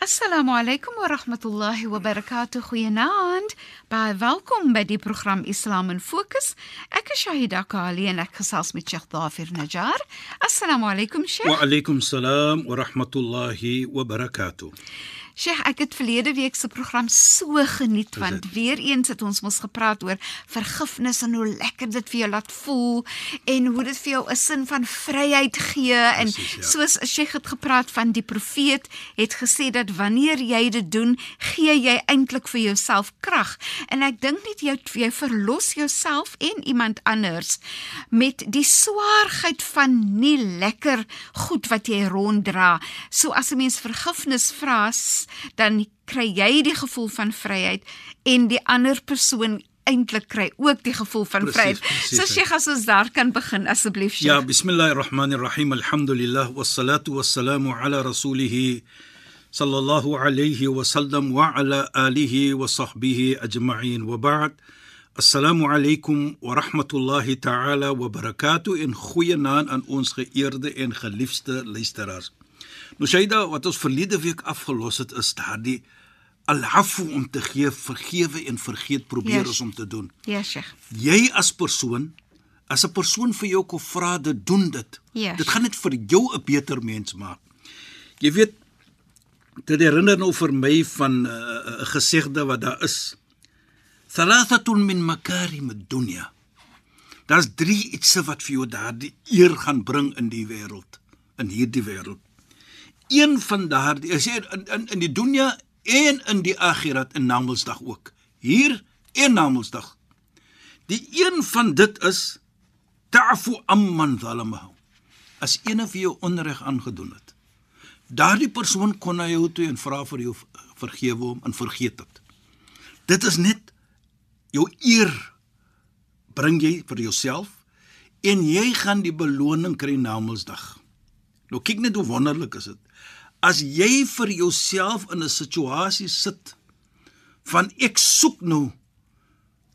Assalamu alaykum wa rahmatullahi wa barakatuh. Goeienaand. Baie welkom by die program Islam in Fokus. Ek is Shahida Kali en ek gesels met Sheikh Dafir Najjar. Assalamu alaykum Sheikh. Wa alaykum salaam wa rahmatullahi wa barakatuh. Sheikh, ek het verlede week se program so geniet want weer eens het ons mos gepraat oor vergifnis en hoe lekker dit vir jou laat voel en hoe dit vir jou 'n sin van vryheid gee en Precies, ja. soos Sheikh het gepraat van die profeet het gesê dat wanneer jy dit doen, gee jy eintlik vir jouself krag. En ek dink net jy jy verlos jouself en iemand anders met die swaarheid van nie lekker goed wat jy ronddra. So as 'n mens vergifnis vra, s- dan kry jy die gevoel van vryheid en die ander persoon eintlik kry ook die gevoel van vryheid. So. Sheikh as ons daar kan begin asseblief Sheikh. Ja, bismillahirrahmanirrahim. Alhamdulillah wassalatu wassalamu ala rasulih sallallahu alayhi wa sallam wa ala alihi wa sahbihi ajma'in wa ba'd. Assalamu alaykum wa rahmatullahi ta'ala wa barakatuh in goeie naam aan ons geëerde en geliefde luisteraars. Nou Shaida, wat ons verlede week afgelos het is daardie al-afu om te gee, vergewe en vergeet probeer Yes. ons om te doen. Ja Sheikh. jy as persoon as 'n persoon vir jou kom vra dit doen dit. Ja. Dit gaan net vir jou 'n beter mens maak. Jy weet dit herinner nou vir my van 'n uh, gesegde wat daar is. Thalathatun min makarim ad-dunya. Daar's drie ietsie wat vir jou daardie eer gaan bring in die wêreld, in hierdie wêreld. Een van daardie, ek sê in in in die dunya en in die akhirat en namelsdag ook. Hier en namelsdag. Die een van dit is ta'fu amman zalamahu. As ene vir jou onreg aangedoen het. Daardie persoon kon na jou toe en vra vir jou vergewe hom en vergeet dit. Dit is net jou eer bring jy vir jouself en jy gaan die beloning kry na Mondsdag. Nou kyk net hoe wonderlik is dit. As jy vir jouself in 'n situasie sit van ek soek nou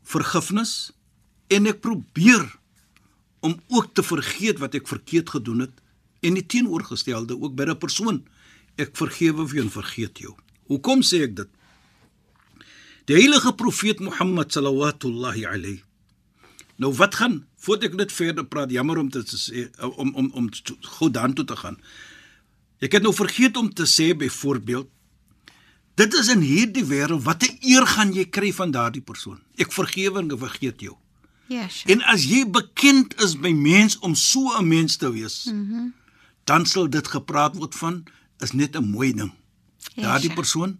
vergifnis en ek probeer om ook te vergeet wat ek verkeerd gedoen het en die teenoorgestelde ook by 'n persoon. Ek vergewe vir en vergeet jou. Hoekom sê ek dit? Die heilige profeet Mohammed sallallahu alayhi. Nou wat gaan voordat ek net verder praat, jammer om te sê om om om gou dan toe te gaan. Ek het nou vergeet om te sê byvoorbeeld dit is in hierdie wêreld watter eer gaan jy kry van daardie persoon? Ek vergewe en vergeet jou. Ja Sheikh. En as jy bekend is by mens om so 'n mens te wees, mm -hmm. dan sal dit gepraat word van is net 'n mooi ding. Ja, daardie Sheikh. persoon,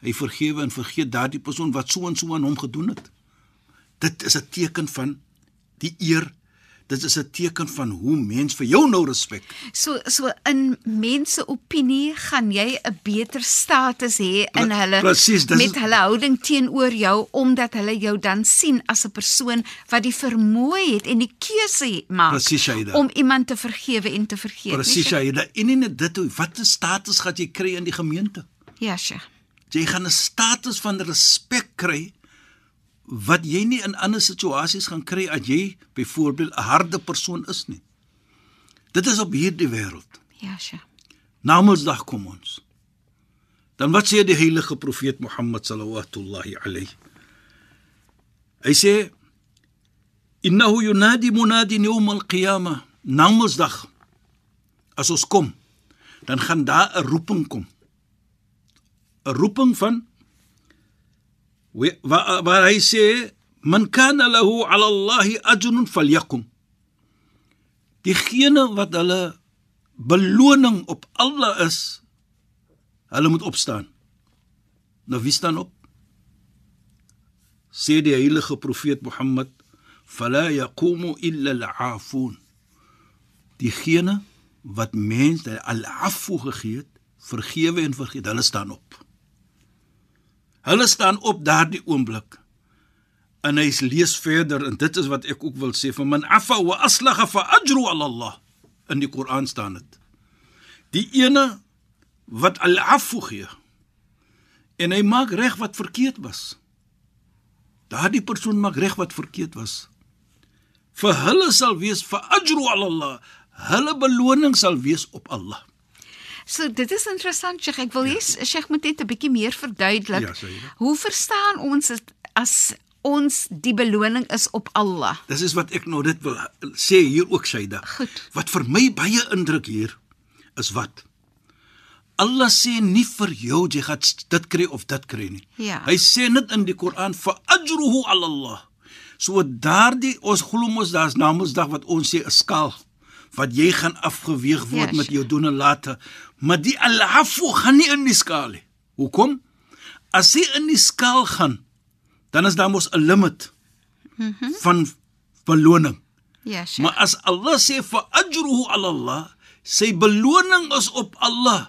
hy vergewe en vergeet daardie persoon wat so en so aan hom gedoen het. Dit is 'n teken van die eer. Dit is 'n teken van hoe mens vir jou nou respek. So so in mense opinie gaan jy 'n beter status hê in hulle presies, dis met is- hulle houding teenoor jou omdat hulle jou dan sien as 'n persoon wat die vermoë het en die keuse maak Presies, Shaida. om iemand te vergewe en te vergeet. Presies, jy. En nie dit, hoe- wat 'n status gaan jy kry in die gemeente? Ja, Sheikh. Jy gaan 'n status van respek kry wat jy nie in ander situasies gaan kry as jy byvoorbeeld 'n harde persoon is nie. Dit is op hierdie wêreld. Ja, Sheikh. Namedsdag kom ons. Dan wat sê die heilige profeet Mohammed sallallahu alayhi? Hy sê innahu yunadi munadin yawm al-qiyamah. Namedsdag as ons kom, dan gaan daar 'n roeping kom. 'n Roeping van waar, waar hy sê man kana lahu ala Allah ajrun falyakum. Diegene wat hulle beloning op Allah is, Hulle moet opstaan. Nou wie staan op? Sê die heilige profeet Mohammed, "Fala yaqumu illa al-afun." Diegene wat mense al-afu gegee het, vergewe en vergeet, hulle staan op. Hulle staan op daardie oomblik. En hy lees verder en dit is wat ek ook wil sê, "Man afa wa aslaha fa ajru ala Allah." In die Koran staan dit. Die ene wat al-afu gee en hy maak reg wat verkeerd was. Daardie persoon maak reg wat verkeerd was. Vir hulle sal wees vir ajru ala Allah. Hulle beloning sal wees op Allah. So dit is interessant, Sheikh. Ek wil hê ja. Sheikh moet net 'n bietjie meer verduidelik. Ja, jy. Hoe verstaan ons dit as ons die beloning is op Allah? Dis is wat ek nou dit wil sê hier ook Shaida. Goed. Wat vir my baie indruk hier is wat Allah sê nie vir jou jy gaan dit kry of dit kry nie. Ja. Hy sê net in die Koran fa ajruhu ala Allah. So daardie ons glo mos daar's Namedsdag wat ons sê 'n skaal wat jy gaan afgeweeg word Ja, met jou doen en late, maar die al-afu gaan nie in die skaal nie. Hoekom? As jy in die skaal gaan, dan is daar mos 'n limit mm -hmm. van beloning. Ja, Sheikh. Maar as Allah sê vir ajruhu ala Allah, sy beloning is op Allah.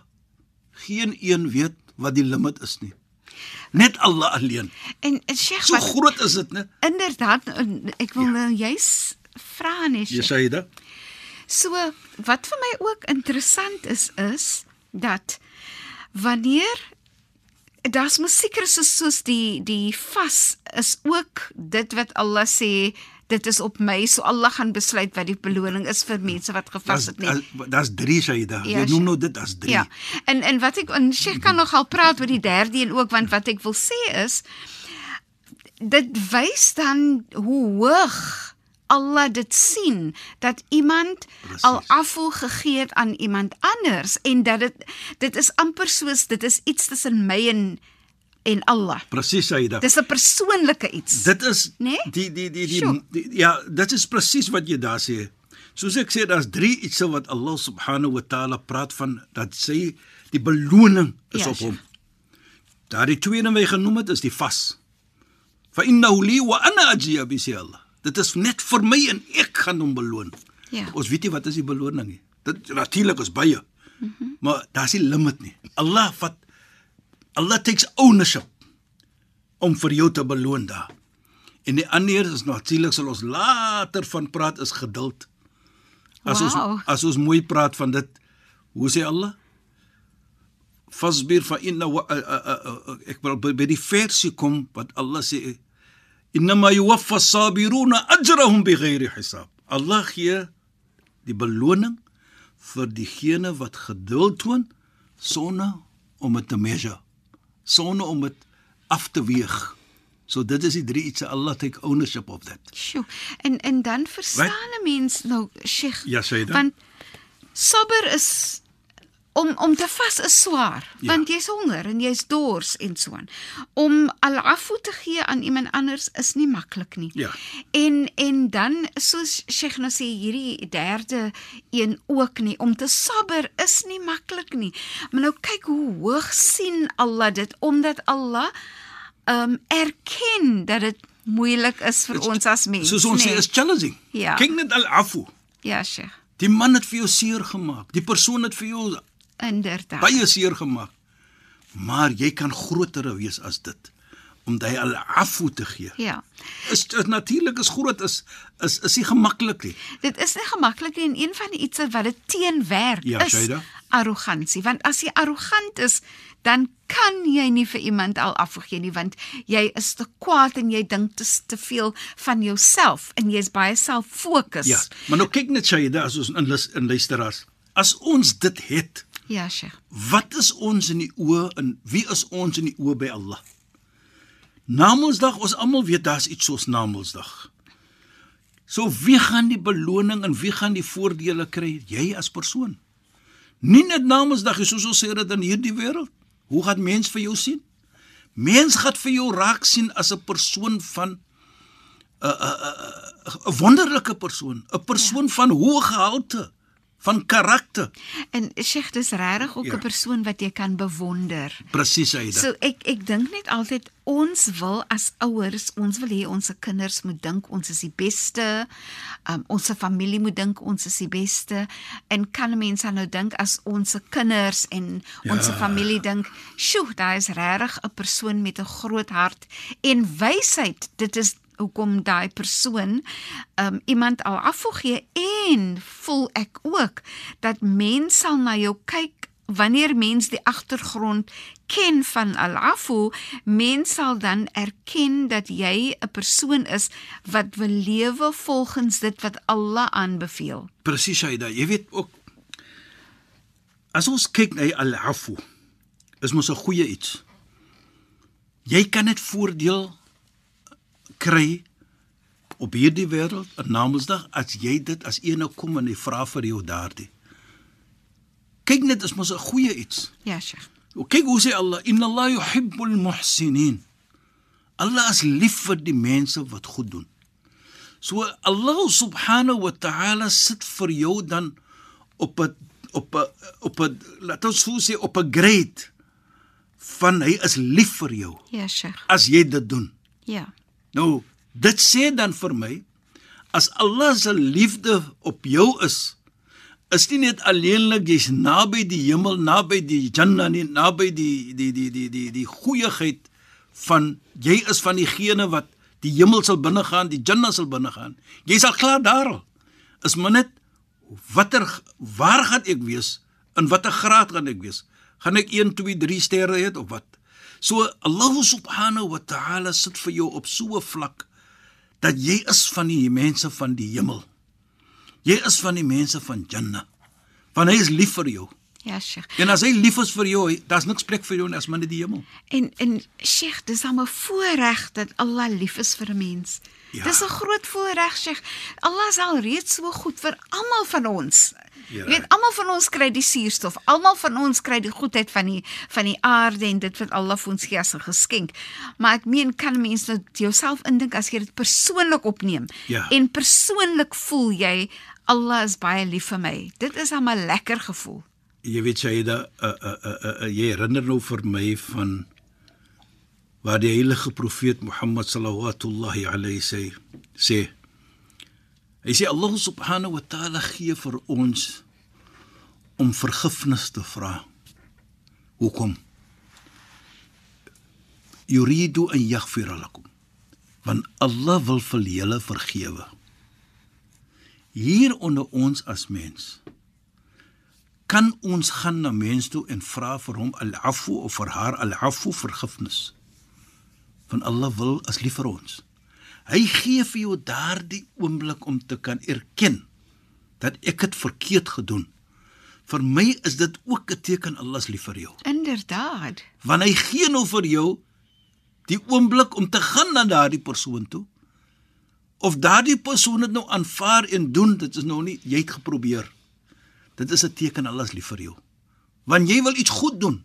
Geen een weet wat die limit is nie. Net Allah alleen. en en Sheikh So wat groot is dit, né? inderdaad ek wil nou juis vra nee. Jy sê dit. So wat vir my ook interessant is is dat wanneer daar's musiekere soos soos die die vas is ook dit wat Allah sê dit is op my so Allah gaan besluit wat die beloning is vir mense wat gevas het nie. Daar's 3 sê jy daar. Ja, Jy noem nou dit as 3. Ja. En en wat ek en Sheikh kan nogal praat oor die derde een ook want wat ek wil sê is dit wys dan hoe hoog Allah dit sien dat iemand Presies. al afval gegee het aan iemand anders en dat dit dit is amper soos dit is iets tussen my en en Allah. Presies sê jy daar. Dis 'n persoonlike iets. Dit is Nee? die die die die, Sjoe. die ja, dit is presies wat jy daar sê. Soos ek sê, daar's 3 iets wat Allah subhanahu wa taala praat van dat sy die beloning is Ja, op hom. Daardie tweede wat jy genoem het is die vas. Fa innahu li wa ana ajiya bi sê Allah. Dit is net vir my en ek gaan hom beloon. Ja. Ons weet nie wat is die beloning nie. Dit natuurlik is baie. Mm. -hmm. Maar daar's nie limit nie. Allah vat Allah takes ownership om vir jou te beloon daar. En die ander is natuurlik sal ons later van praat is geduld. As Wauw. ons as ons mooi praat van dit, hoe sê Allah? Fasbir fa inna wa, uh, uh, uh, uh, ek wil by, by die versie kom wat Allah sê Innama yuwaffa as-sabiruna ajrahum bighairi hisab. Allah gee die beloning vir diegene wat geduld toon sonder om dit te measure, sonder om dit af te weeg. So dit is die drie iets Allah take ownership of that. Sjoe. En en dan verstaan 'n mens nou Sheikh. Ja, sê dan? Want sabber is om om te vas is swaar, Ja. want jy's honger en jy's dors en so aan. Om al-afu te gee aan iemand anders is nie maklik nie. Ja. En en dan soos Sheikh nou sê hierdie derde een ook nie om te sabber is nie maklik nie. Maar nou kyk hoe hoog sien Allah dit omdat Allah um erken dat dit moeilik is vir ons as mense. Soos ons sê nê? is challenging. Ja. Kyk net al-afu. Ja, Sheikh. Die man het vir jou seer gemaak. Die persoon het vir jou Inderdaad. baie seer gemaak. Maar jy kan groter wees as dit om hy al-afu te gee. Ja. Is, is natuurlik is groot is is is nie gemaklik nie. Dit is nie gemaklik nie en een van die iets wat dit teenwerk Ja, is Shaida. arrogansie. Want as jy arrogant is, dan kan jy nie vir iemand al afgee nie want jy is te kwaad en jy dink te, te veel van jouself en jy's baie selffokus. Ja, maar nou kyk net Shaida as ons in in luisteraars. As ons dit het, Ja, Sheikh. wat is ons in die oë en wie is ons in die oë by Allah? Namedsdag, ons almal weet daar's iets soos Namedsdag. So wie gaan die beloning en wie gaan die voordele kry? Jy as persoon. Nie net Namedsdag, soos ons sê dit in hierdie wêreld. Hoe gaan mens vir jou sien? Mens gaan vir jou raak sien as 'n persoon van 'n 'n 'n 'n wonderlike persoon, 'n persoon ja. van hoë gehalte. Van karakter. En Sheikh, dis regtig ook 'n Ja. persoon wat jy kan bewonder. Presies Aida. So ek ek dink net altyd ons wil as ouers, ons wil hê ons se kinders moet dink ons is die beste. Um, ons se familie moet dink ons is die beste. En kan mense dan nou dink as ons se kinders en ja. ons se familie dink, "Sjoe, daar is regtig 'n persoon met 'n groot hart en wysheid." Dit is hoekom daai persoon um iemand al afgee en voel ek ook dat mense sal na jou kyk wanneer mens die agtergrond ken van al-afu, mens sal dan erken dat jy 'n persoon is wat wil lewe volgens dit wat Allah aanbeveel. Presies Aida. Jy weet ook as ons kyk na al-afu is mos 'n goeie iets. Jy kan net voordeel kry op hierdie wêreld, 'n Namedsdag as jy dit as ene kom en hy vra vir jou daardie. Kyk net, is mos 'n goeie iets. Ja, Sheikh. Kyk hoe sê Allah, "Inna Allah yuhibbul muhsinin." Allah is lief vir die mense wat goed doen. So Allah subhanahu wa ta'ala sit vir jou dan op 'n op 'n op 'n laat ons so sê op 'n grade van hy is lief vir jou Ja, Sheikh. as jy dit doen. Ja. Nou, dit sê dan vir my as Allah se liefde op jou is, is nie net alleenlik jy's naby die hemel, naby die Jannah nie, naby die die die die die die goeieheid van jy is van diegene wat die hemel sal binnegaan, die Jannah sal binnegaan. Jy's al klaar daar al. Is maar net watter waar gaan ek wees? In watter graad gaan ek wees? Gaan ek 1, 2, 3 sterre hê of wat? So Allah subhanahu wa ta'ala sit vir jou op so 'n vlak dat jy is van die mense van die hemel. Jy is van die mense van Jannah. Want hy is lief vir jou. Ja, Sheikh. En as hy lief is vir jou, daar's niks plek vir jou as maar net die hemel. En en Sheikh, dis dan 'n voorreg dat Allah lief is vir 'n mens. Ja. Dis 'n groot voorreg, Sheikh. Allah is al reeds so goed vir almal van ons. Ja. Jy weet, almal van ons kry die suurstof. Almal van ons kry die goedheid van die van die aarde en dit wat Allah vir ons gee as 'n geskenk. Maar ek meen kan mense dit jouself indink as jy dit persoonlik opneem Ja. en persoonlik voel jy Allah is baie lief vir my. Dit is 'n lekker gevoel. Jy weet jy da uh, uh, uh, uh, uh, jy herinner nou vir my van waar die heilige profeet Mohammed sallallahu alayhi sê sê hy sê Allah subhanahu wa ta'ala gee vir ons om vergifnis te vra. Hoekom? Yuridu an yaghfira lakum. Want Allah wil vir julle vergewe. Hier onder ons as mens kan ons gaan na mens toe en vra vir hom al-afu of vir haar al-afu vergifnis. Want Allah wil as lief vir ons. Hy gee vir jou daardie oomblik om te kan erken dat ek het verkeerd gedoen. Vir my is dit ook 'n teken Allah is lief vir jou. Inderdaad. Want hy gee nou vir jou die oomblik om te gaan na daardie persoon toe. Of daardie persoon dit nou aanvaar en doen, dit is nou nie jy het geprobeer. Dit is 'n teken Allah is lief vir jou. Want jy wil iets goed doen.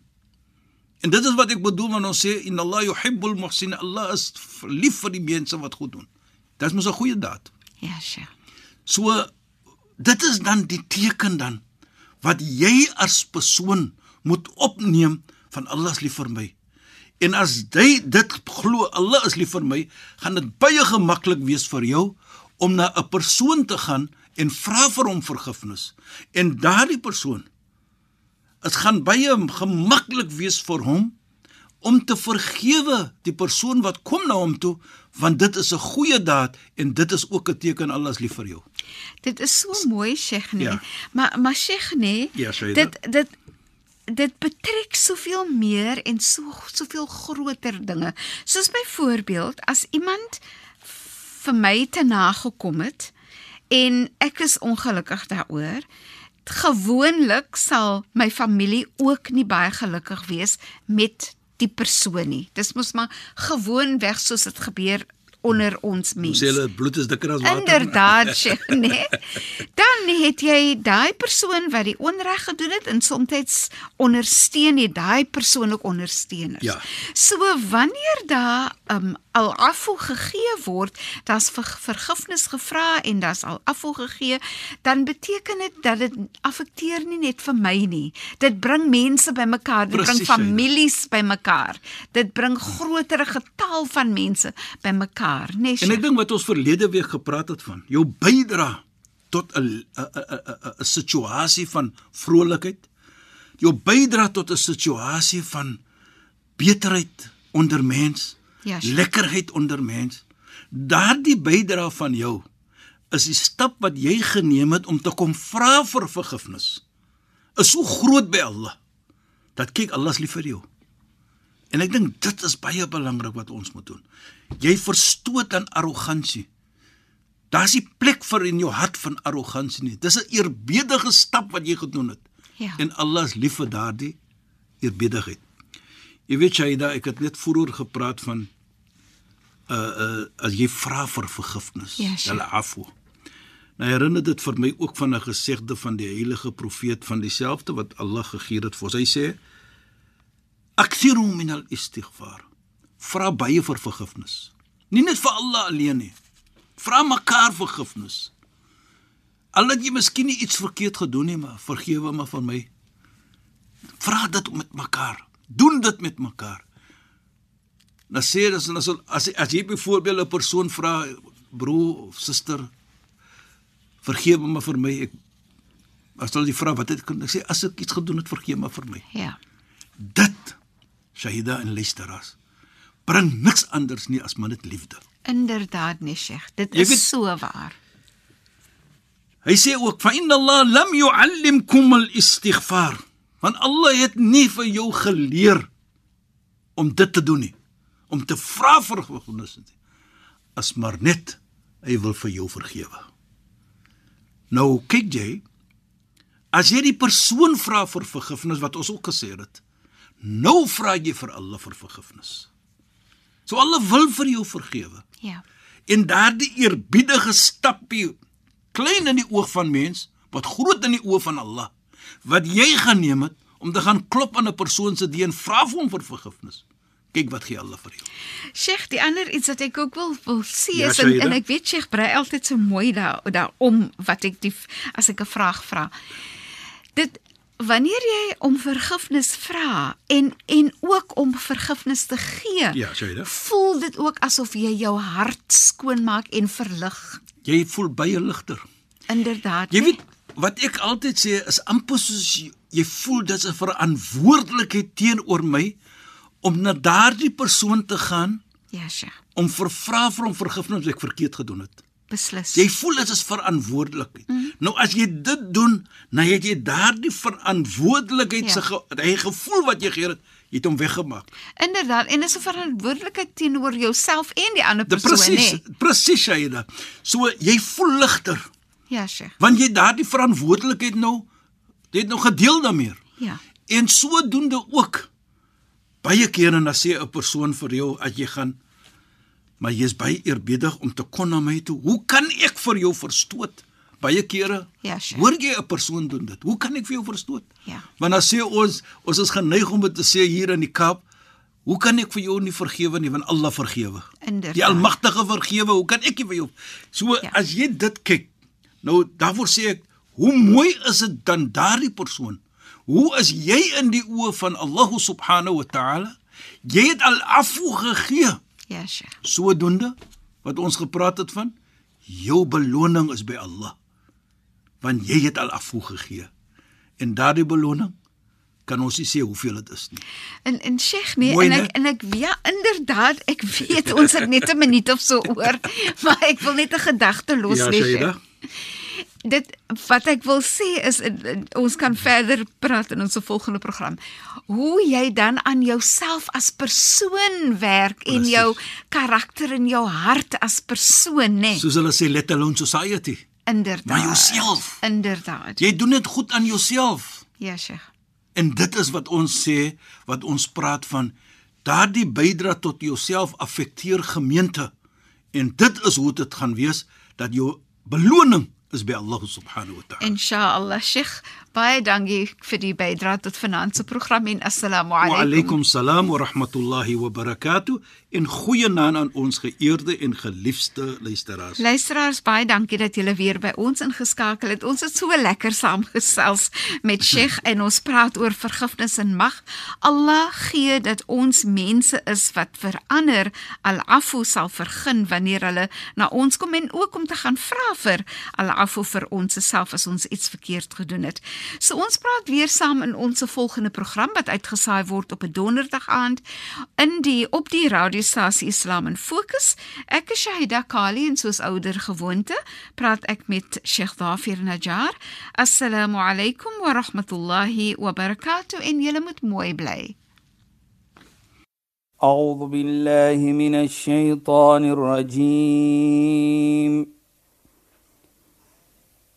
En dit is wat ek bedoel wanneer ons sê inna Allah yuhibbul muhsin. Allah is lief vir die mense wat goed doen. Dit is mos 'n goeie daad. Ja, Sheikh. So dit is dan die teken dan wat jy as persoon moet opneem van Allah is lief vir my. En as jy dit glo Allah is lief vir my, gaan dit baie gemaklik wees vir jou om na 'n persoon te gaan en vra vir hom vergifnis. En daardie persoon dit gaan baie gemaklik wees vir hom om te vergewe die persoon wat kom na hom toe want dit is 'n goeie daad en dit is ook 'n teken Allah is lief vir jou. Dit is so mooi, Sheikh, nee. Ja. Maar maar Sheikh, nee. Ja, Shaida. dit dit dit betrek soveel meer en so soveel groter dinge. Soos byvoorbeeld as iemand vir my te nagekom het en ek is ongelukkig daaroor. Gewoonlik sal my familie ook nie baie gelukkig wees met die persoon nie. Dis mos maar gewoonweg soos dit gebeur onder ons mense. Sê hulle bloed is dikker as water. Inderdaad, Sheikh, nee. Dan het jy daai persoon wat die onreg gedoen het en soms ondersteun jy daai persoon ook ondersteuners. Ja. So wanneer daar um al-afu gegee word, daar's ver, vergifnis gevra en daar's al-afu gegee, dan beteken dit dat dit affekteer nie net vir my nie. Dit bring mense bymekaar, dit Presies, bring families bymekaar. Dit bring groter getal van mense bymekaar, né? Nee, En ek dink wat ons verlede week gepraat het van, jou bydra tot 'n 'n 'n situasie van vrolikheid. Jou bydra tot 'n situasie van beterheid onder mens, Ja, sure. lekkerheid onder mens. Daardie bydra van jou is die stap wat jy geneem het om te kom vra vir vergifnis. Is so groot by Allah dat kyk Allah is lief vir jou. En ek dink dit is baie belangrik wat ons moet doen. Jy verstoot aan arrogansie. Daar's nie plek vir in jou hart van arrogansie nie. Dis 'n eerbiedige stap wat jy gedoen het. Ja. En Allah is lief vir daardie eerbiedigheid. Jy weet Shaida, ek het net vroeër gepraat van uh uh as jy vra vir vergifnis, Ja, sure. hulle afu. Nou herinner dit vir my ook van 'n gesegde van die heilige profeet van dieselfde wat Allah gegee het vir ons. Hy sê: Akthiru min al-istighfar. Vra baie vir vergifnis. Nie net vir Allah alleen nie. Vra mekaar vergifnis. Al het jy miskien iets verkeerd gedoen nie, maar vergewe my van my. Vra dit met mekaar. Doen dit met mekaar. Nou sê as as as, as jy byvoorbeeld 'n persoon vra broer of suster vergewe my vir my ek as hulle die vra wat het ek sê as ek iets gedoen het vergewe my vir my. Ja. Dit Shahida en luisteraars bring niks anders nie as maar net liefde. Inderdaad, nee, Sheikh. Dit Jy is weet- so waar. Hy sê ook fa inna Allah lam yu'allimkum al-istighfar. Want Allah het nie vir jou geleer om dit te doen nie, om te vra vir vergifnis nie. As maar net hy wil vir jou vergewe. Nou kyk jy as jy die persoon vra vir vergifnis wat ons ook gesê het. Nou vra jy vir Allah vir vergifnis. So Allah wil vir jou vergewe. Ja. En daardie eerbiedige stappie klein in die oog van mens, wat groot in die oë van Allah, wat jy geneem het om te gaan klop aan 'n persoon se deur en vra vir hom vir vergifnis. Kyk wat gee Allah vir jou. Sheikh, die ander iets wat ek ook wil wil sê Ja, is en, en ek weet Sheikh brei altyd so mooi daar daarom wat ek die as ek 'n vraag vra. Dit wanneer jy om vergifnis vra en en ook om vergifnis te gee. Ja, Shaida. Voel dit ook asof jy jou hart skoon maak en verlig. Jy voel baie ligter. Inderdaad. Jy weet wat ek altyd sê is amper soos jy, jy voel dit is 'n verantwoordelikheid teenoor my om na daardie persoon te gaan Ja, Sheikh. om vir vra vir hom vergifnis wat ek verkeerd gedoen het. Beslis. Jy voel dit is verantwoordelikheid. Mm. Nou as jy dit doen, dan het jy daardie verantwoordelikheid Ja. se ge, hy gevoel wat jy gehad het, jy het hom weggemaak. Inderdaad, en dis 'n verantwoordelikheid teenoor jouself en die ander persoon, presies, nee. presies Shaida. So jy voel ligter Ja, Sheikh. want jy daardie verantwoordelikheid nou jy het nou gedeel daarmee. Ja. En sodoende ook baie kere dan sê 'n persoon vir jou as jy gaan maar jy is baie eerbiedig om te kom na my toe. Hoe kan ek vir jou verstoot? Baie kere Ja, sure. hoor jy 'n persoon doen dit. Hoe kan ek vir jou verstoot? Ja. Want dan sê ons ons is geneig om dit te sê hier in die Kaap, hoe kan ek vir jou nie vergewe nie want Allah vergewe. Inderdaad. Die Almagtige vergewe, hoe kan ek nie vir jou? So Ja. as jy dit kyk, nou daarvoor sê ek, hoe mooi is dit dan daardie persoon? Hoe is jy in die oë van Allah subhanahu wa ta'ala? Jy het al afu gegee. Ja, Sheikh. Sodoende wat ons gepraat het van, jou beloning is by Allah. Want jy het al afu gegee. En daardie beloning kan ons nie sê hoeveel dit is nie. En en Sheikh nee Mooi, en ek en ek ja inderdaad ek weet ons het net 'n minuut of so oor maar ek wil net 'n gedagte los Ja, lê. Shaida. Sheikh. Dit wat ek wil sê is en- en ons kan verder praat in ons volgende program. Hoe jy dan aan jouself as persoon werk en Presies. jou karakter en jou hart as persoon, nê? Soos hulle sê let alone society. Inderdaad. Maar jouself. Inderdaad. Jy doen dit goed aan jouself. Ja, Sheikh. En dit is wat ons sê, wat ons praat van daardie bydra tot jouself affekteer gemeente. En dit is hoe dit gaan wees dat jou beloning is by Allah subhanahu wa ta'ala. Inshallah Sheikh, Baie dankie vir die bydrae tot se program en assalamu Wa alaykum. alaykum salaam wa rahmatullahi wa barakatuh en goeie naand aan ons geëerde en geliefde luisteraars. Luisteraars, baie dankie dat julle weer by ons ingeskakel het. Ons het so lekker saamgesels met Sheikh en ons praat oor vergifnis en mag. Allah gee dat ons mense is wat verander. Al-Afu sal vergun wanneer hulle na ons kom en ook om te gaan vra vir Al-Afu vir ons self as ons iets verkeerd gedoen het. So ons praat weer saam in ons volgende program wat uitgesaai word op 'n donderdag aand in die op die radiostasie Islam in Fokus. Ek is Shahida Kali en soos ouer gewoonte praat ek met Sheikh Dafir Najjar. Assalamu alaykum wa rahmatullahi wa barakatuh en julle moet mooi bly. أعوذ بالله من الشيطان الرجيم